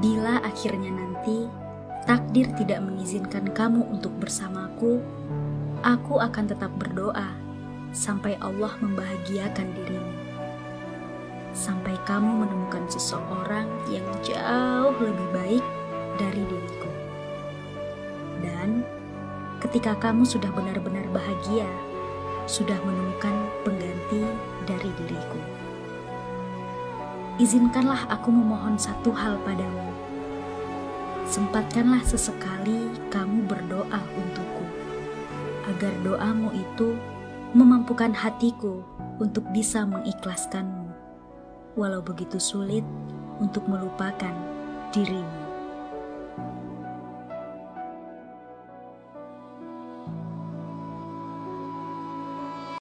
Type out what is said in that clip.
Bila akhirnya nanti takdir tidak mengizinkan kamu untuk bersamaku, aku akan tetap berdoa sampai Allah membahagiakan dirimu. Sampai kamu menemukan seseorang yang jauh lebih baik dari diriku. Dan ketika kamu sudah benar-benar bahagia, sudah menemukan pengganti dari diriku. Izinkanlah aku memohon satu hal padamu. Sempatkanlah sesekali kamu berdoa untukku, agar doamu itu memampukan hatiku untuk bisa mengikhlaskanmu, walau begitu sulit untuk melupakan dirimu.